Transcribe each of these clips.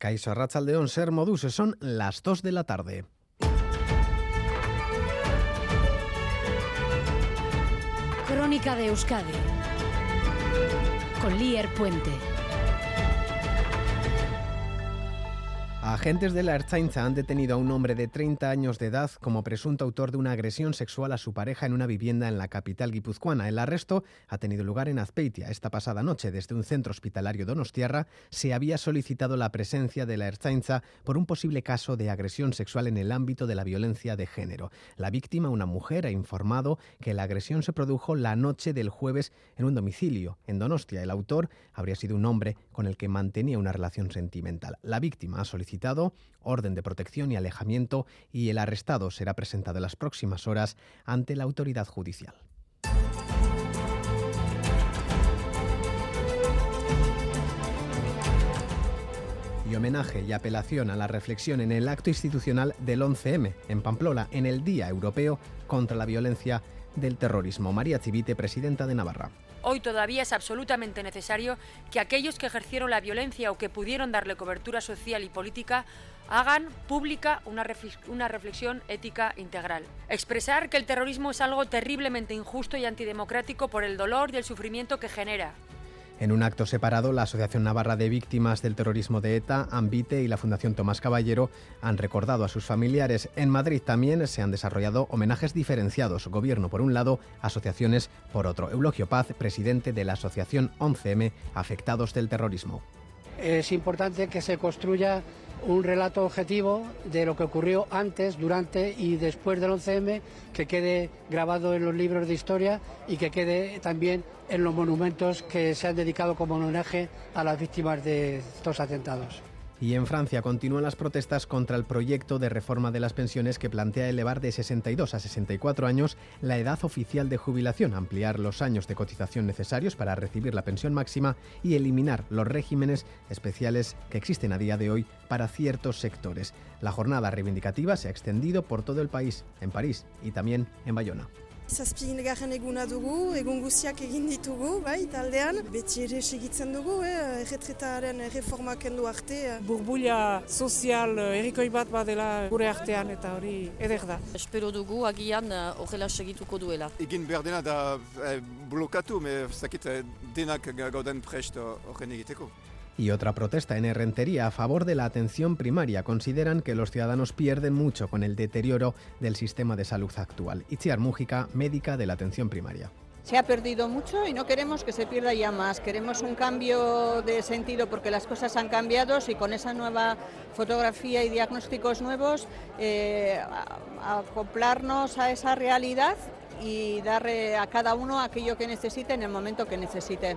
Caiso Arrachaldeón, Ser Modus, son las 2 de la tarde. Crónica de Euskadi con Lier Puente. Agentes de la Ertzaintza han detenido a un hombre de 30 años de edad como presunto autor de una agresión sexual a su pareja en una vivienda en la capital guipuzcoana. El arresto ha tenido lugar en Azpeitia. Esta pasada noche, desde un centro hospitalario donostiarra, se había solicitado la presencia de la Ertzaintza por un posible caso de agresión sexual en el ámbito de la violencia de género. La víctima, una mujer, ha informado que la agresión se produjo la noche del jueves en un domicilio en Donostia. El autor habría sido un hombre con el que mantenía una relación sentimental. La víctima ha solicitado orden de protección y alejamiento y el arrestado será presentado en las próximas horas ante la autoridad judicial. y homenaje y apelación a la reflexión en el acto institucional del 11M en Pamplona, en el Día Europeo contra la Violencia del Terrorismo. María Civite, presidenta de Navarra. Hoy todavía es absolutamente necesario que aquellos que ejercieron la violencia o que pudieron darle cobertura social y política hagan pública una, reflexión ética integral. Expresar que el terrorismo es algo terriblemente injusto y antidemocrático por el dolor y el sufrimiento que genera, en un acto separado, la Asociación Navarra de Víctimas del Terrorismo de ETA, Ambite y la Fundación Tomás Caballero han recordado a sus familiares. En Madrid también se han desarrollado homenajes diferenciados, gobierno por un lado, asociaciones por otro. Eulogio Paz, presidente de la Asociación 11M Afectados del Terrorismo. Es importante que se construya un relato objetivo de lo que ocurrió antes, durante y después del 11M, que quede grabado en los libros de historia y que quede también en los monumentos que se han dedicado como homenaje a las víctimas de estos atentados. Y en Francia continúan las protestas contra el proyecto de reforma de las pensiones que plantea elevar de 62 a 64 años la edad oficial de jubilación, ampliar los años de cotización necesarios para recibir la pensión máxima y eliminar los regímenes especiales que existen a día de hoy para ciertos sectores. La jornada reivindicativa se ha extendido por todo el país, en París y también en Bayona. Zazpigarren eguna dugu, egun guziak egin ditugu, bai, taldean. Beti ere segitzen dugu, eh, erretretaren reformak endu arte. Burbulia sozial erikoi bat badela gure artean eta hori eder da. Espero dugu agian horrela segituko duela. Egin behar dena da eh, blokatu, me zakit denak gauden prest horren egiteko. Y otra protesta en Errentería a favor de la atención primaria. Consideran que los ciudadanos pierden mucho con el deterioro del sistema de salud actual. Itziar Mújica, médica de la atención primaria. Se ha perdido mucho y no queremos que se pierda ya más. Queremos un cambio de sentido porque las cosas han cambiado y con esa nueva fotografía y diagnósticos nuevos eh, acoplarnos a esa realidad y darle a cada uno aquello que necesite en el momento que necesite.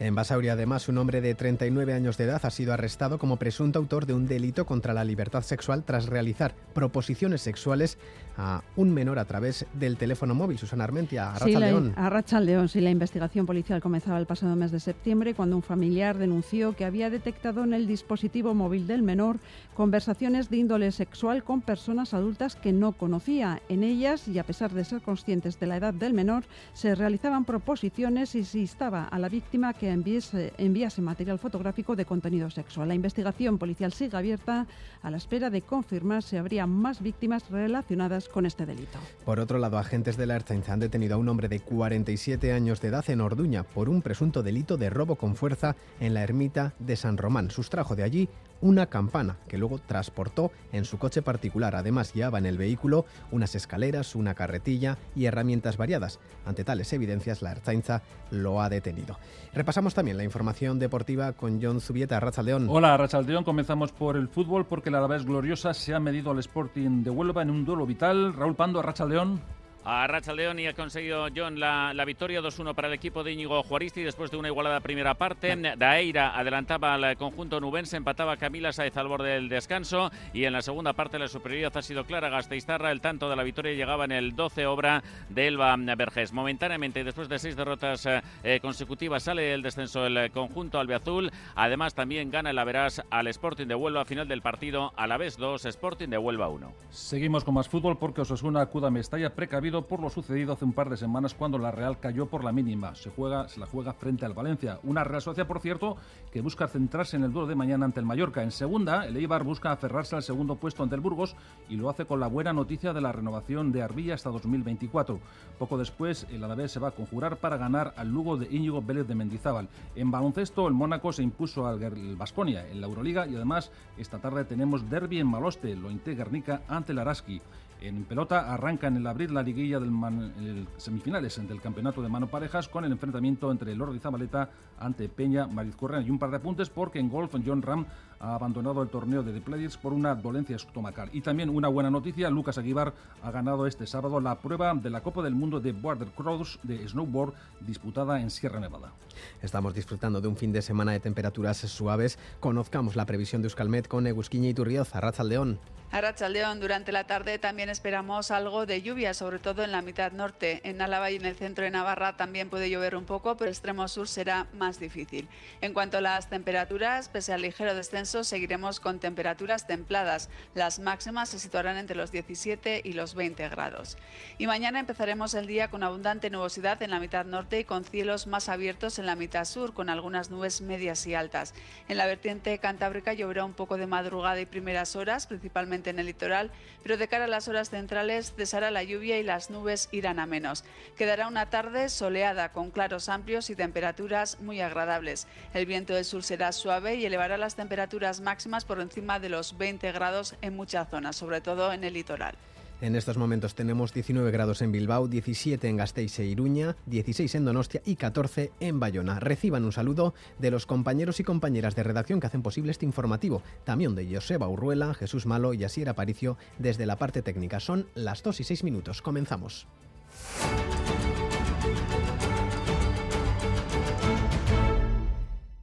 En Basauri, además, un hombre de 39 años de edad ha sido arrestado como presunto autor de un delito contra la libertad sexual tras realizar proposiciones sexuales a un menor a través del teléfono móvil. Susana Armentia, a sí, León. A León, sí, la investigación policial comenzaba el pasado mes de septiembre cuando un familiar denunció que había detectado en el dispositivo móvil del menor conversaciones de índole sexual con personas adultas que no conocía. En ellas, y a pesar de ser conscientes de la edad del menor, se realizaban proposiciones y se instaba a la víctima que enviase, enviase material fotográfico de contenido sexual. La investigación policial sigue abierta a la espera de confirmar si habría más víctimas relacionadas con este delito. Por otro lado, agentes de la Ertzaintza han detenido a un hombre de 47 años de edad en Orduña por un presunto delito de robo con fuerza en la ermita de San Román. Sustrajo de allí una campana que luego transportó en su coche particular. Además, llevaba en el vehículo unas escaleras, una carretilla y herramientas variadas. Ante tales evidencias, la Ertzaintza lo ha detenido. Repasamos también la información deportiva con John Zubieta, Rachaldeón. Hola, Rachaldeón. Comenzamos por el fútbol porque la Alavés Gloriosa se ha medido al Sporting de Huelva en un duelo vital. Raúl Pando, Rachaldeón a Racha León y ha conseguido John la, victoria 2-1 para el equipo de Íñigo Juaristi después de una igualada primera parte. Daeira adelantaba al conjunto nubense, empataba Camila Saez al borde del descanso y en la segunda parte la superioridad ha sido clara. Gasteiztarra, el tanto de la victoria llegaba en el 12 obra de Elba Vergés. Momentáneamente, después de seis derrotas eh, consecutivas, sale el descenso el conjunto albiazul. Además, también gana el Averas al Sporting de Huelva. Final del partido, a la vez 2, Sporting de Huelva 1. Seguimos con más fútbol porque Osasuna acuda a Mestalla precavido por lo sucedido hace un par de semanas cuando la Real cayó por la mínima. Se, juega, se la juega frente al Valencia. Una Real Sociedad, por cierto, que busca centrarse en el duelo de mañana ante el Mallorca. En segunda, el Eibar busca aferrarse al segundo puesto ante el Burgos y lo hace con la buena noticia de la renovación de Arbilla hasta 2024. Poco después, el Alavés se va a conjurar para ganar al Lugo de Íñigo Vélez de Mendizábal. En baloncesto, el Mónaco se impuso al Basconia en la Euroliga y además esta tarde tenemos derby en Maloste, lo Guernica ante el Araski. En pelota arranca en el abril la liguilla del semifinales del campeonato de mano parejas con el enfrentamiento entre el Lord y Zabaleta ante Peña Mariz y un par de apuntes porque en golf John Ram ha abandonado el torneo de The Players por una dolencia estomacal. Y también una buena noticia, Lucas Aguibar ha ganado este sábado la prueba de la Copa del Mundo de Border Cross de snowboard disputada en Sierra Nevada. Estamos disfrutando de un fin de semana de temperaturas suaves. Conozcamos la previsión de Euskalmet con Egusquiña y Turrioz, León. A León, durante la tarde también esperamos algo de lluvia, sobre todo en la mitad norte. En Álava y en el centro de Navarra también puede llover un poco, pero el extremo sur será más difícil. En cuanto a las temperaturas, pese al ligero descenso, seguiremos con temperaturas templadas. Las máximas se situarán entre los 17 y los 20 grados. Y mañana empezaremos el día con abundante nubosidad en la mitad norte y con cielos más abiertos en la mitad sur, con algunas nubes medias y altas. En la vertiente cantábrica lloverá un poco de madrugada y primeras horas, principalmente en el litoral, pero de cara a las horas centrales cesará la lluvia y las nubes irán a menos. Quedará una tarde soleada con claros amplios y temperaturas muy agradables. El viento del sur será suave y elevará las temperaturas máximas por encima de los 20 grados en muchas zonas, sobre todo en el litoral. En estos momentos tenemos 19 grados en Bilbao, 17 en Gasteiz e Iruña, 16 en Donostia y 14 en Bayona. Reciban un saludo de los compañeros y compañeras de redacción que hacen posible este informativo. También de Joseba Urruela, Jesús Malo y Asier Aparicio desde la parte técnica. Son las 2 y 6 minutos. Comenzamos.